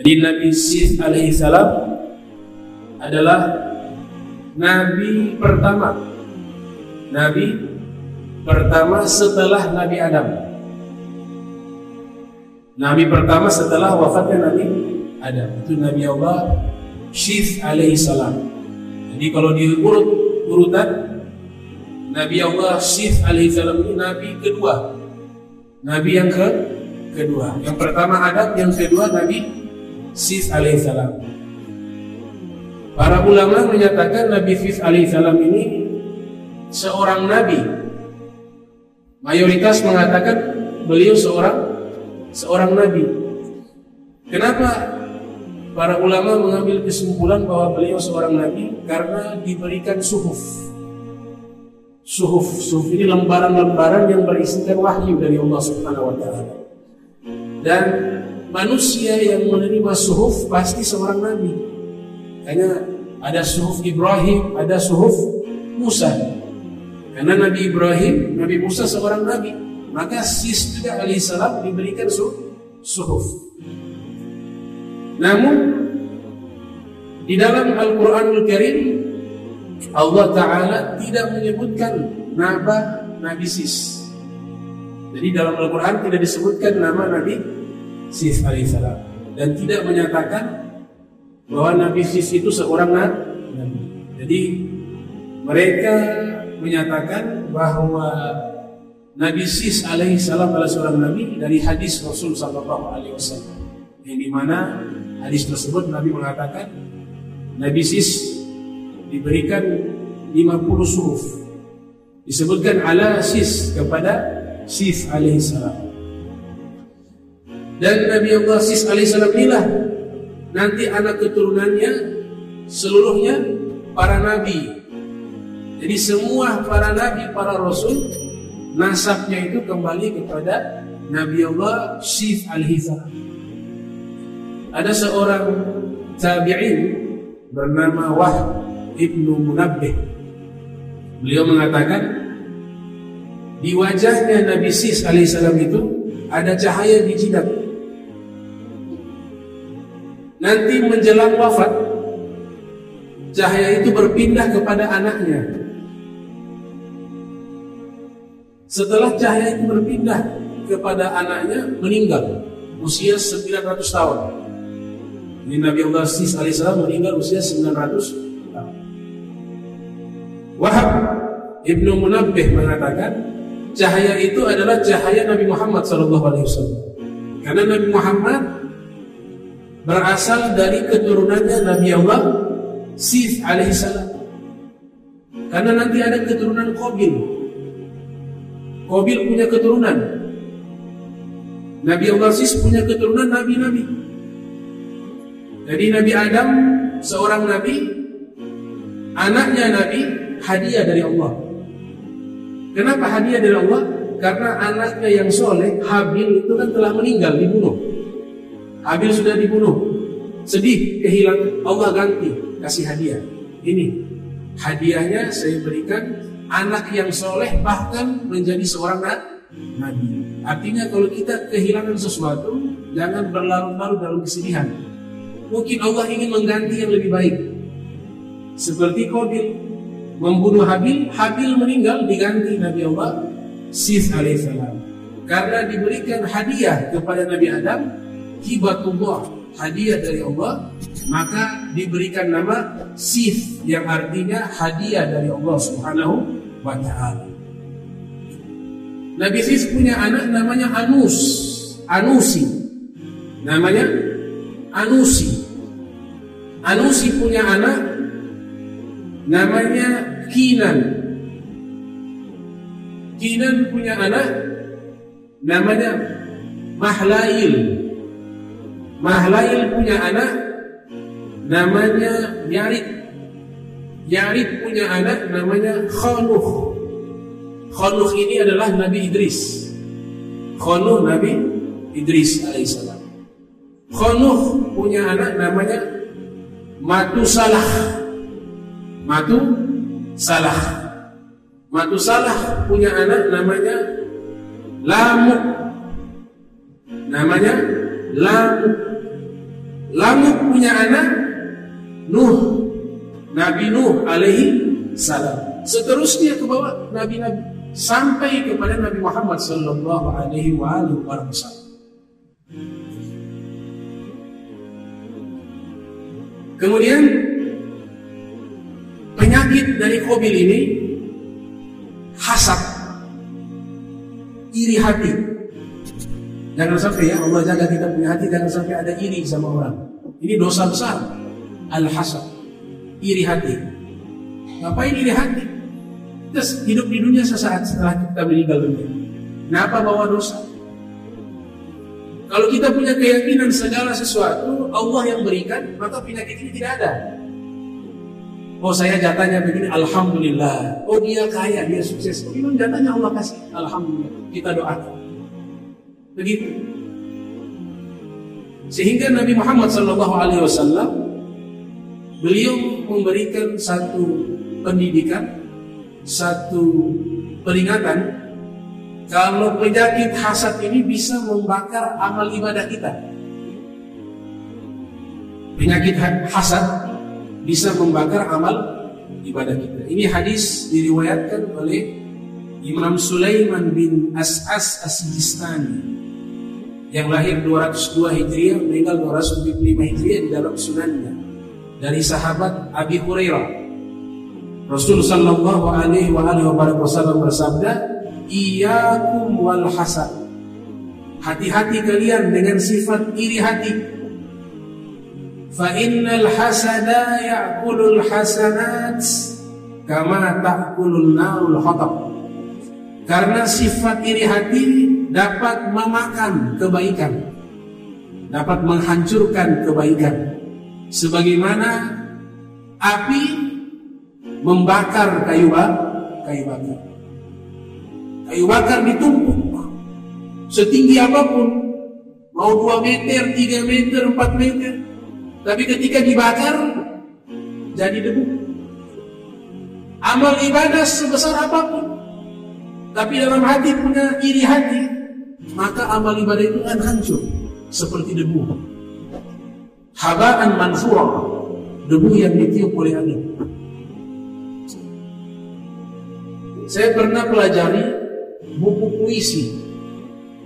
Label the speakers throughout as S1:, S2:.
S1: Jadi Nabi Sif alaihi salam adalah nabi pertama. Nabi pertama setelah Nabi Adam. Nabi pertama setelah wafatnya Nabi Adam. Itu Nabi Allah Syith alaihi salam. Jadi kalau diurut urutan Nabi Allah Syith alaihi salam ini nabi kedua. Nabi yang ke kedua. Yang pertama Adam, yang kedua Nabi Syith alaihi salam. Para ulama menyatakan Nabi Syith alaihi salam ini seorang nabi. Mayoritas mengatakan beliau seorang seorang nabi. Kenapa para ulama mengambil kesimpulan bahwa beliau seorang nabi karena diberikan suhuf. Suhuf, suhuf ini lembaran-lembaran yang berisikan wahyu dari Allah Subhanahu wa taala. Dan manusia yang menerima suhuf pasti seorang nabi. Karena ada suhuf Ibrahim, ada suhuf Musa. Karena Nabi Ibrahim, Nabi Musa seorang nabi, maka Sis juga alaihissalam diberikan suhuf. Namun di dalam Al-Qur'anul Karim Allah Ta'ala tidak menyebutkan nama Nabi Sis. Jadi dalam Al-Quran tidak disebutkan nama Nabi Sis alaihissalam dan tidak menyatakan bahwa Nabi Sis itu seorang nabi. Jadi mereka menyatakan bahwa Nabi Sis alaihissalam adalah seorang nabi dari hadis Rasul Sallallahu Alaihi Wasallam. Yang di mana hadis tersebut Nabi mengatakan Nabi Sis diberikan 50 suruf disebutkan ala sis kepada sis alaihissalam dan Nabi Allah sis alaihissalam inilah nanti anak keturunannya seluruhnya para nabi jadi semua para nabi para rasul nasabnya itu kembali kepada Nabi Allah sis alaihissalam ada seorang tabi'in bernama Wahb Ibnu Munabbih. Beliau mengatakan di wajahnya Nabi Sis alaihissalam itu ada cahaya di jidat. Nanti menjelang wafat, cahaya itu berpindah kepada anaknya. Setelah cahaya itu berpindah kepada anaknya, meninggal usia 900 tahun. Ini Nabi Allah Sis alaihissalam meninggal usia 900 Wahab Ibnu Munabbih mengatakan cahaya itu adalah cahaya Nabi Muhammad SAW. Karena Nabi Muhammad berasal dari keturunannya Nabi Allah Sif alaihissalam. Karena nanti ada keturunan Qabil. Qabil punya keturunan. Nabi Allah Sis punya keturunan nabi-nabi. Jadi Nabi Adam seorang nabi, anaknya nabi, hadiah dari Allah. Kenapa hadiah dari Allah? Karena anaknya yang soleh, Habil itu kan telah meninggal, dibunuh. Habil sudah dibunuh. Sedih, kehilangan. Allah ganti, kasih hadiah. Ini hadiahnya saya berikan anak yang soleh bahkan menjadi seorang nabi. Artinya kalau kita kehilangan sesuatu, jangan berlarut-larut dalam kesedihan. Mungkin Allah ingin mengganti yang lebih baik. Seperti Qabil, membunuh Habil, Habil meninggal diganti Nabi Allah Sif alaihissalam. Karena diberikan hadiah kepada Nabi Adam, hibatullah, hadiah dari Allah, maka diberikan nama Sif yang artinya hadiah dari Allah Subhanahu wa taala. Nabi Sif punya anak namanya Anus, Anusi. Namanya Anusi. Anusi punya anak namanya Kinan. Kinan punya anak namanya Mahlail. Mahlail punya anak namanya Yarid. Yarid punya anak namanya Khanuh. Khanuh ini adalah Nabi Idris. Khanuh Nabi Idris alaihissalam. Khanuh punya anak namanya Matusalah. Matu Salah. Matu Salah punya anak namanya Lamuk. Namanya Lamuk. Lamuk punya anak Nuh, Nabi Nuh alaihi salam. Seterusnya ke bawah nabi-nabi sampai kepada Nabi Muhammad sallallahu alaihi wasallam. Kemudian penyakit dari kobil ini hasad, iri hati. Jangan sampai ya Allah jaga kita punya hati jangan sampai ada iri sama orang. Ini dosa besar. Al-hasad, iri hati. Ngapain iri hati? Terus hidup di dunia sesaat setelah kita meninggal dunia. Kenapa bawa dosa? Kalau kita punya keyakinan segala sesuatu Allah yang berikan, maka penyakit ini tidak ada. Oh saya jatahnya begini, Alhamdulillah. Oh dia kaya, dia sukses. Oh memang jatahnya Allah kasih, Alhamdulillah. Kita doakan. Begitu. Sehingga Nabi Muhammad SAW beliau memberikan satu pendidikan, satu peringatan kalau penyakit hasad ini bisa membakar amal ibadah kita. Penyakit hasad bisa membakar amal ibadah kita. Ini hadis diriwayatkan oleh Imam Sulaiman bin As'as As-Sijistani yang lahir 202 Hijriah meninggal 275 Hijriah di dalam sunannya dari sahabat Abi Hurairah. Rasul sallallahu alaihi wa alihi wasallam bersabda, Iyakum wal hasad. Hati-hati kalian dengan sifat iri hati. Fa innal hasada ya'kulul hasanat kama ta'kulun narul hatab. Karena sifat iri hati dapat memakan kebaikan, dapat menghancurkan kebaikan. Sebagaimana api membakar kayu bakar. Kayu bakar ditumpuk setinggi apa pun, mau 2 meter, 3 meter, 4 meter. Tapi ketika dibakar jadi debu. Amal ibadah sebesar apa pun, tapi dalam hati punya iri hati, maka amal ibadah itu akan hancur seperti debu. Habaan mansura, debu yang ditiup oleh angin. Saya pernah pelajari buku puisi.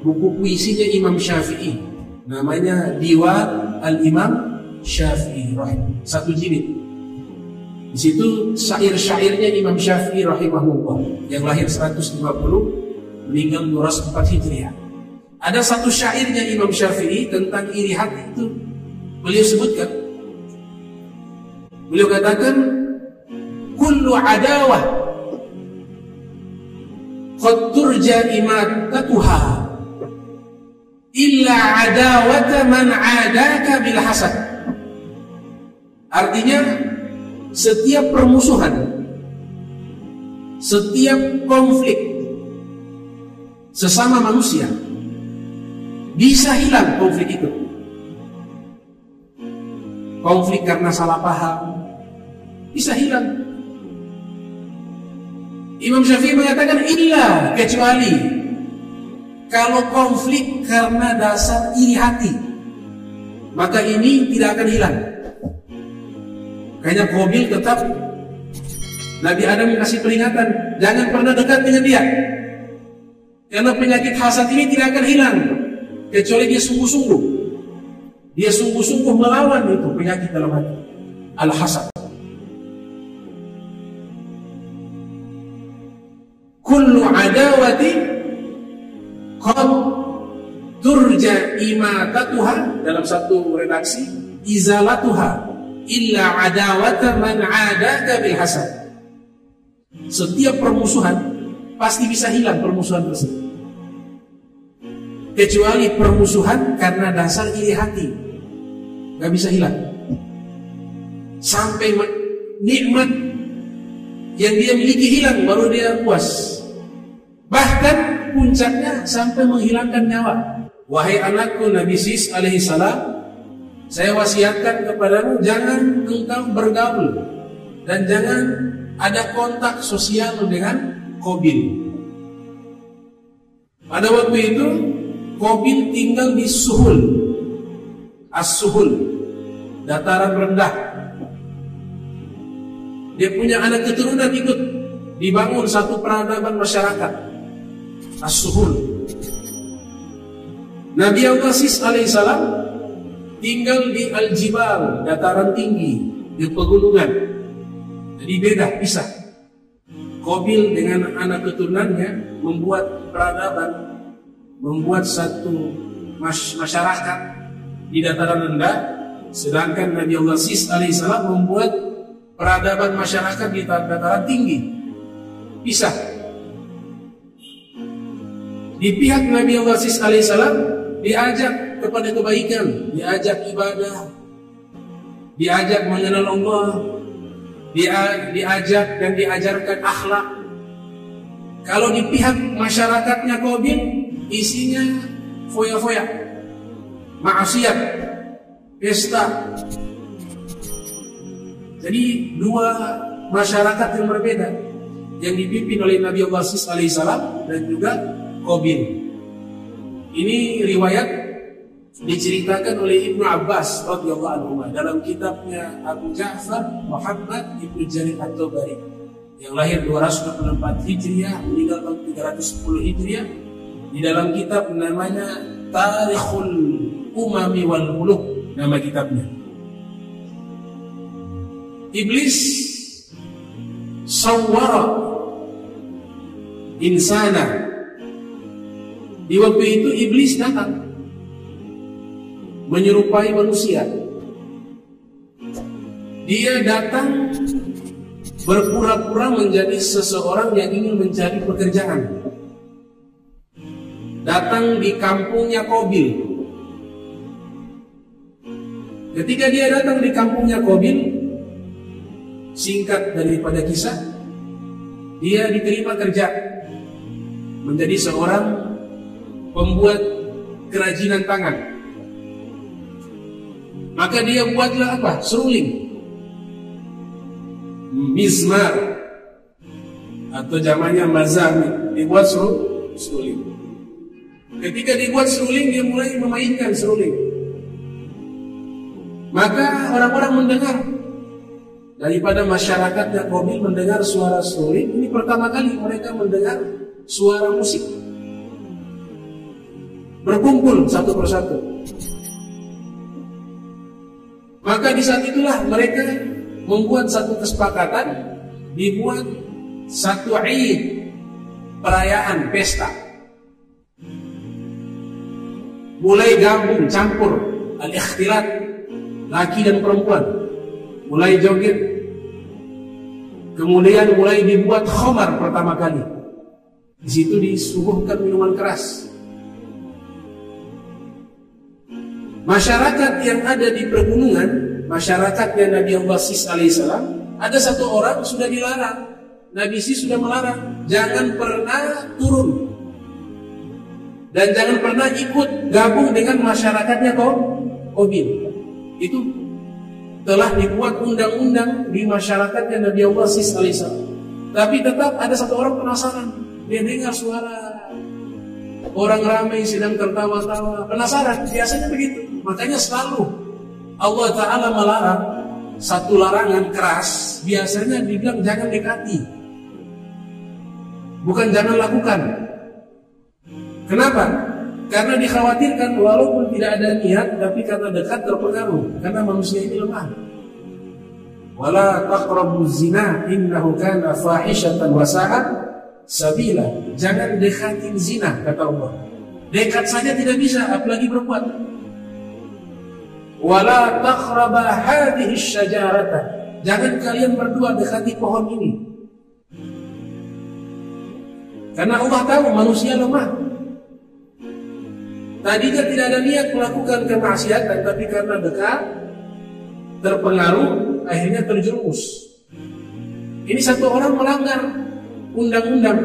S1: Buku puisinya Imam Syafi'i. Namanya Diwan Al-Imam Syafi'i. Satu jilid. Di situ syair-syairnya Imam Syafi'i rahimahullah yang lahir 150 meninggal 204 Hijriah. Ada satu syairnya Imam Syafi'i tentang iri hati itu beliau sebutkan. Beliau katakan kullu adawah qad turja imatatuha illa adawata man adaka bil hasad artinya setiap permusuhan setiap konflik sesama manusia bisa hilang konflik itu konflik karena salah paham bisa hilang Imam Syafi'i mengatakan illa kecuali kalau konflik karena dasar iri hati maka ini tidak akan hilang. Kayaknya Qabil tetap Nabi Adam kasih peringatan jangan pernah dekat dengan dia. Karena penyakit hasad ini tidak akan hilang kecuali dia sungguh-sungguh. Dia sungguh-sungguh melawan itu penyakit dalam hati. Al-hasad. kullu adawati qad turja imatatuha dalam satu redaksi izalatuha illa adawata man adaka bil hasad setiap permusuhan pasti bisa hilang permusuhan tersebut. Kecuali permusuhan karena dasar iri hati. Nggak bisa hilang. Sampai nikmat yang dia miliki hilang baru dia puas. Bahkan puncaknya sampai menghilangkan nyawa. Wahai anakku Nabi Sis alaihi salam, saya wasiatkan kepadamu jangan engkau bergaul dan jangan ada kontak sosial dengan Kobil. Pada waktu itu Kobil tinggal di Suhul, As-Suhul, dataran rendah. Dia punya anak keturunan ikut dibangun satu peradaban masyarakat. As-Suhul. Nabi Al-Qasis alaihissalam tinggal di Al-Jibal, dataran tinggi, di pegunungan. Jadi beda, pisah. Kobil dengan anak keturunannya membuat peradaban, membuat satu masyarakat di dataran rendah, sedangkan Nabi Allah Sis alaihissalam membuat peradaban masyarakat di dataran tinggi. Pisah. Di pihak Nabi Allah Sis alaihissalam diajak kepada kebaikan, diajak ibadah, diajak mengenal Allah, dia diajak dan diajarkan akhlak. Kalau di pihak masyarakatnya Qabil isinya foya-foya, maksiat, pesta. Jadi dua masyarakat yang berbeda yang dipimpin oleh Nabi Allah alaihissalam dan juga Qabil. Ini riwayat diceritakan oleh Ibnu Abbas radhiyallahu anhu dalam kitabnya Abu Ja'far Muhammad Ibnu Jarir At-Tabari. Yang lahir 224 Hijriah meninggal tahun 310 Hijriah. Di dalam kitab namanya Tarikhul Umami wal Muluk nama kitabnya. Iblis sawwara insana di waktu itu iblis datang menyerupai manusia. Dia datang berpura-pura menjadi seseorang yang ingin mencari pekerjaan. Datang di kampungnya Kobil. Ketika dia datang di kampungnya Kobil, singkat daripada kisah, dia diterima kerja menjadi seorang pembuat kerajinan tangan. Maka dia buatlah apa? Seruling. Mizmar atau zamannya mazami dibuat seruling. Ketika dibuat seruling dia mulai memainkan seruling. Maka orang-orang mendengar daripada masyarakat yang Qabil mendengar suara seruling ini pertama kali mereka mendengar suara musik berkumpul satu persatu maka di saat itulah mereka membuat satu kesepakatan, dibuat satu Eid, perayaan pesta. Mulai gabung, campur, al-ikhtilat, laki dan perempuan. Mulai joget. Kemudian mulai dibuat khomar pertama kali. Di situ disuguhkan minuman keras. Masyarakat yang ada di pergunungan, masyarakatnya Nabi Allah Sis alaihissalam, ada satu orang sudah dilarang. Nabi Sis sudah melarang, jangan pernah turun dan jangan pernah ikut gabung dengan masyarakatnya kaum Qabil. Itu telah dibuat undang-undang di masyarakatnya Nabi Allah Sis alaihissalam. Tapi tetap ada satu orang penasaran, dia dengar suara orang ramai sedang tertawa-tawa, penasaran, biasanya begitu. Makanya selalu Allah Ta'ala melarang satu larangan keras, biasanya dibilang jangan dekati. Bukan jangan lakukan. Kenapa? Karena dikhawatirkan walaupun tidak ada niat tapi karena dekat terpengaruh karena manusia ini lemah. Wala taqrabu zina innahu kana fahishatan wa sabila. Jangan dekatin zina kata Allah. Dekat saja tidak bisa apalagi berbuat wala taqraba hadhihi syajarata. Jangan kalian berdua dekati pohon ini. Karena Allah tahu manusia lemah. Tadinya tidak ada niat melakukan kemaksiatan tapi karena dekat terpengaruh akhirnya terjerumus. Ini satu orang melanggar undang-undang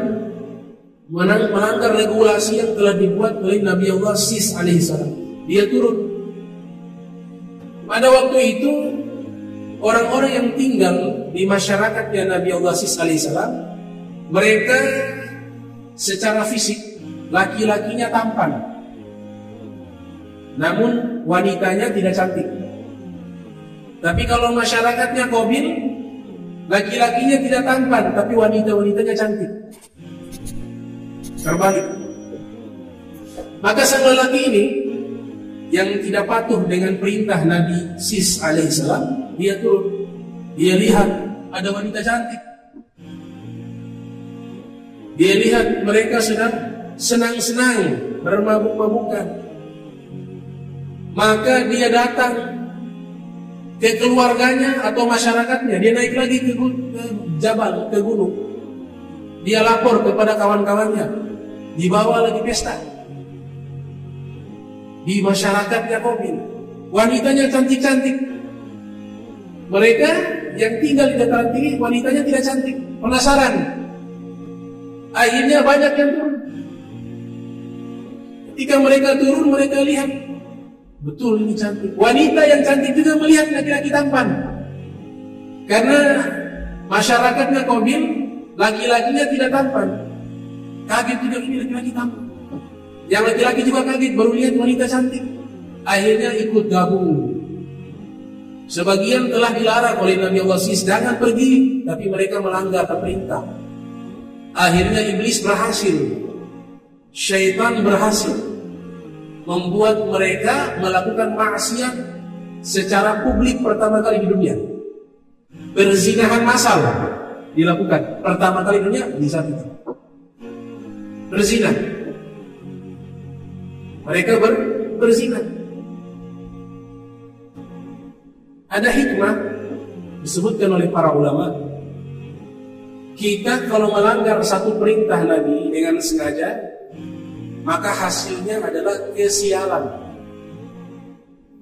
S1: melanggar regulasi yang telah dibuat oleh Nabi Allah Sis alaihissalam. Dia turun pada waktu itu orang-orang yang tinggal di masyarakat yang Nabi Allah alaihissalam mereka secara fisik laki-lakinya tampan namun wanitanya tidak cantik Tapi kalau masyarakatnya kobil, laki-lakinya tidak tampan, tapi wanita-wanitanya cantik. Terbalik. Maka sang lelaki ini yang tidak patuh dengan perintah Nabi Sis alaihissalam, dia turun. Dia lihat ada wanita cantik. Dia lihat mereka sedang senang-senang bermabuk-mabukan. Maka dia datang ke keluarganya atau masyarakatnya. Dia naik lagi ke, ke jabal, ke gunung. Dia lapor kepada kawan-kawannya. Dibawa lagi pesta. Di masyarakatnya Kobil. Wanitanya cantik-cantik. Mereka yang tinggal di dataran tinggi, wanitanya tidak cantik. Penasaran. Akhirnya banyak yang turun. Ketika mereka turun, mereka lihat Betul ini cantik. Wanita yang cantik juga melihat laki-laki tampan. Karena masyarakatnya Qabil, laki-lakinya tidak tampan. Kaget juga ini laki-laki tampan. Yang laki-laki juga kaget baru lihat wanita cantik. Akhirnya ikut gabung. Sebagian telah dilarang oleh Nabi Allah Sis, jangan pergi, tapi mereka melanggar perintah. Akhirnya iblis berhasil. Syaitan berhasil membuat mereka melakukan maksiat secara publik pertama kali di dunia. Perzinahan massal dilakukan pertama kali di dunia di saat itu. Berzina. Mereka ber, berzina. Ada hikmah disebutkan oleh para ulama. Kita kalau melanggar satu perintah Nabi dengan sengaja maka hasilnya adalah kesialan.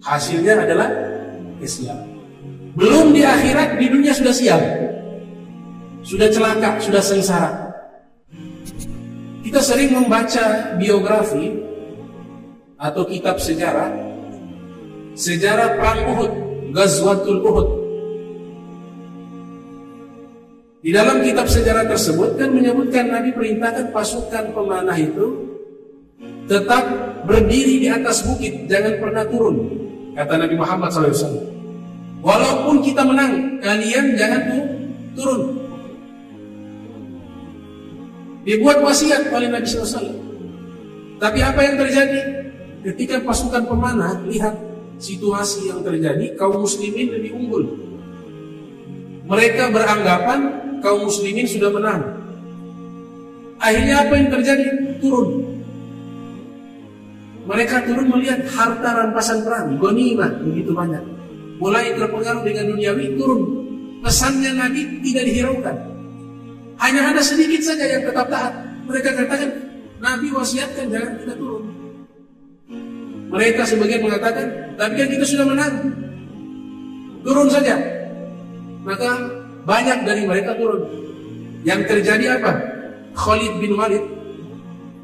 S1: Hasilnya adalah kesialan. Belum di akhirat, di dunia sudah sial. Sudah celaka, sudah sengsara. Kita sering membaca biografi atau kitab sejarah sejarah perang Uhud, Ghazwatul Uhud. Di dalam kitab sejarah tersebut kan menyebutkan Nabi perintahkan pasukan pemanah itu tetap berdiri di atas bukit, jangan pernah turun. Kata Nabi Muhammad SAW. Walaupun kita menang, kalian jangan turun. Dibuat wasiat oleh Nabi SAW. Tapi apa yang terjadi? Ketika pasukan pemanah lihat situasi yang terjadi, kaum muslimin lebih unggul. Mereka beranggapan kaum muslimin sudah menang. Akhirnya apa yang terjadi? Turun. Mereka turun melihat harta rampasan perang, gonimah begitu banyak. Mulai terpengaruh dengan duniawi turun. Pesannya Nabi tidak dihiraukan. Hanya ada sedikit saja yang tetap taat. Mereka katakan, Nabi wasiatkan jangan kita turun. Mereka sebagian mengatakan, tapi kan kita sudah menang. Turun saja. Maka banyak dari mereka turun. Yang terjadi apa? Khalid bin Walid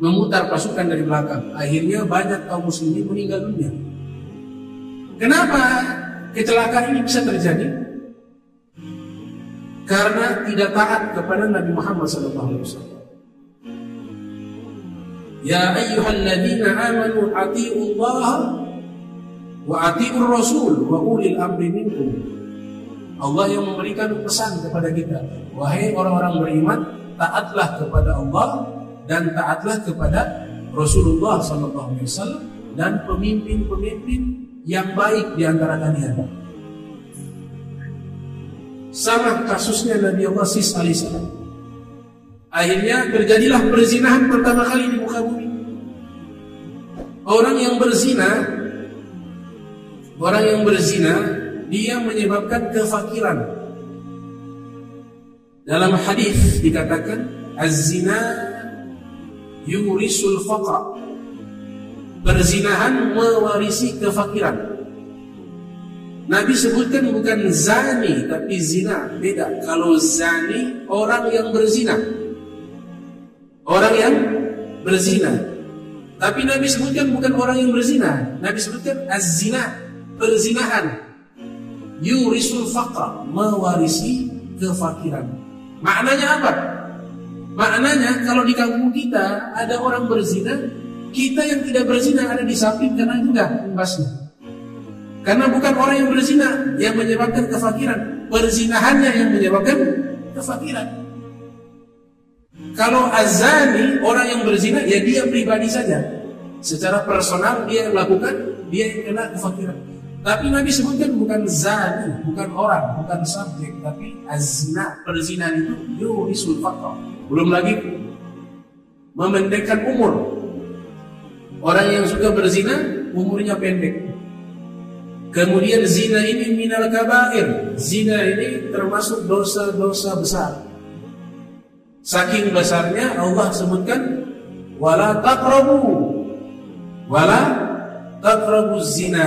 S1: memutar pasukan dari belakang. Akhirnya banyak kaum muslimin meninggal dunia. Kenapa kecelakaan ini bisa terjadi? Karena tidak taat kepada Nabi Muhammad SAW. Ya ayyuhalladzina amanu atiullaha wa atiur rasul wa ulil amri minkum. Allah yang memberikan pesan kepada kita, wahai orang-orang beriman, taatlah kepada Allah dan taatlah kepada Rasulullah SAW dan pemimpin-pemimpin yang baik di antara kalian. Sama kasusnya Nabi Allah Sis. Akhirnya terjadilah perzinahan pertama kali di muka bumi. Orang yang berzina, orang yang berzina, dia menyebabkan kefakiran. Dalam hadis dikatakan, az-zina yurisul faqra. Perzinahan mewarisi kefakiran. Nabi sebutkan bukan zani tapi zina, beda. Kalau zani orang yang berzina. Orang yang berzina. Tapi Nabi sebutkan bukan orang yang berzina. Nabi sebutkan az-zina, perzinahan. Yurisul faqra, mewarisi kefakiran. Maknanya apa? Maknanya kalau di kampung kita ada orang berzina, kita yang tidak berzina ada di samping karena juga imbasnya. Karena bukan orang yang berzina yang menyebabkan kefakiran, perzinahannya yang menyebabkan kefakiran. Kalau azani orang yang berzina ya dia pribadi saja. Secara personal dia lakukan, dia yang kena kefakiran. Tapi Nabi sebutkan bukan zani, bukan orang, bukan subjek, tapi azna, perzinahan itu yurisul faqr. Belum lagi memendekkan umur. Orang yang suka berzina umurnya pendek. Kemudian zina ini minal kabair. Zina ini termasuk dosa-dosa besar. Saking besarnya Allah sebutkan wala taqrabu wala taqrabu zina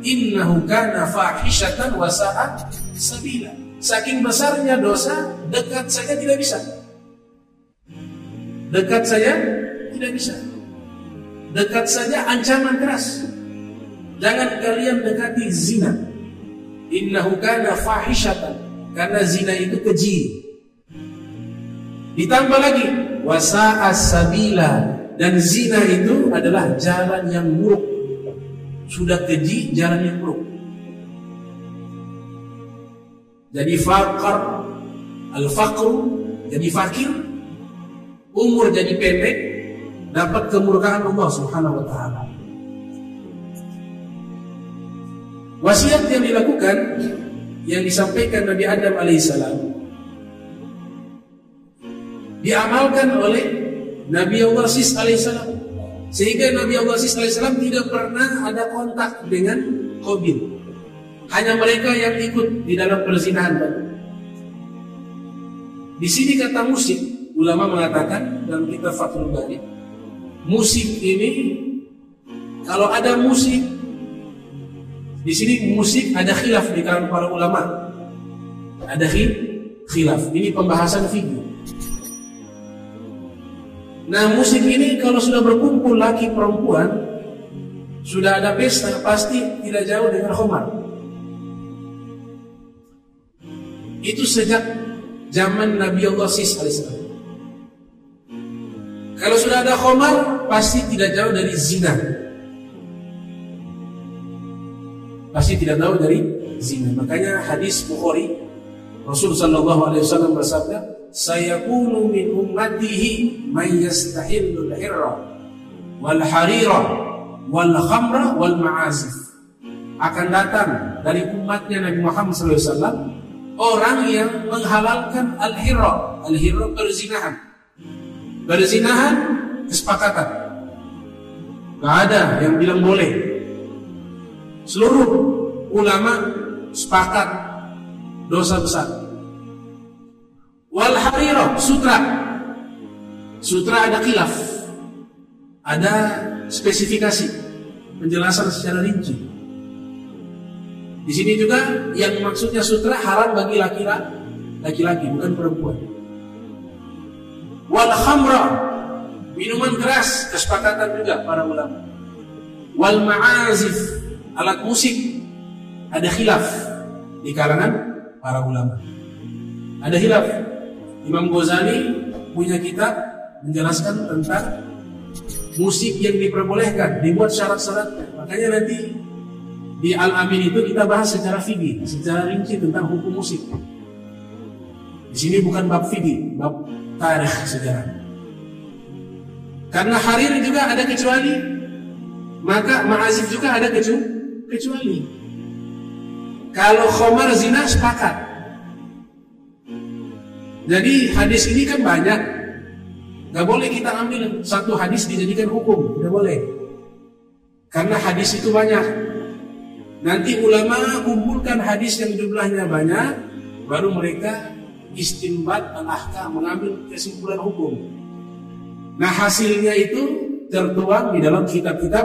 S1: innahu kana fahishatan wa sa'at sabila. Saking besarnya dosa, dekat saja tidak bisa. Dekat saja tidak bisa. Dekat saja ancaman keras. Jangan kalian dekati zina. Innahu kana fahishatan. Karena zina itu keji. Ditambah lagi wasa sabila dan zina itu adalah jalan yang buruk sudah keji jalan yang buruk. Jadi fakir, al-faqru jadi fakir, umur jadi pendek, dapat kemurkaan Allah Subhanahu wa taala. Wasiat yang dilakukan yang disampaikan Nabi Adam alaihissalam diamalkan oleh Nabi Allah Sis alaihissalam sehingga Nabi Allah SAW tidak pernah ada kontak dengan Qabil. Hanya mereka yang ikut di dalam perzinahan. Di sini kata musik, ulama mengatakan dalam kitab Fathul Bari, musik ini kalau ada musik di sini musik ada khilaf di kalangan para ulama. Ada khilaf. Ini pembahasan fikih. Nah musik ini kalau sudah berkumpul laki perempuan Sudah ada pesta pasti tidak jauh dengan khomar. Itu sejak zaman Nabi Allah Sis alaihissalam Kalau sudah ada khomar pasti tidak jauh dari zina. Pasti tidak jauh dari zina. Makanya hadis Bukhari Rasul Sallallahu Alaihi Wasallam bersabda sayakunu min ummatihi man yastahillul hirra wal harira wal khamra wal ma'azif. Akan datang dari umatnya Nabi Muhammad SAW orang yang menghalalkan al-hirra. Al-hirra perzinahan. Perzinahan kesepakatan. Gak ada yang bilang boleh. Seluruh ulama sepakat dosa besar Wal harira sutra. Sutra ada khilaf. Ada spesifikasi penjelasan secara rinci. Di sini juga yang maksudnya sutra haram bagi laki-laki, laki-laki bukan perempuan. Wal khamra minuman keras kesepakatan juga para ulama. Wal ma'azif alat musik ada khilaf di kalangan para ulama. Ada khilaf Imam Ghazali punya kitab menjelaskan tentang musik yang diperbolehkan, dibuat syarat-syaratnya. Makanya nanti di Al-Amin itu kita bahas secara fikih, secara rinci tentang hukum musik. Di sini bukan bab fikih, bab tarikh sejarah. Karena harir juga ada kecuali, maka ma'azif juga ada kecuali. Kalau khomar zina sepakat, jadi hadis ini kan banyak. Gak boleh kita ambil satu hadis dijadikan hukum. Gak boleh. Karena hadis itu banyak. Nanti ulama kumpulkan hadis yang jumlahnya banyak. Baru mereka istimbat al-ahkam. Mengambil kesimpulan hukum. Nah hasilnya itu tertuang di dalam kitab-kitab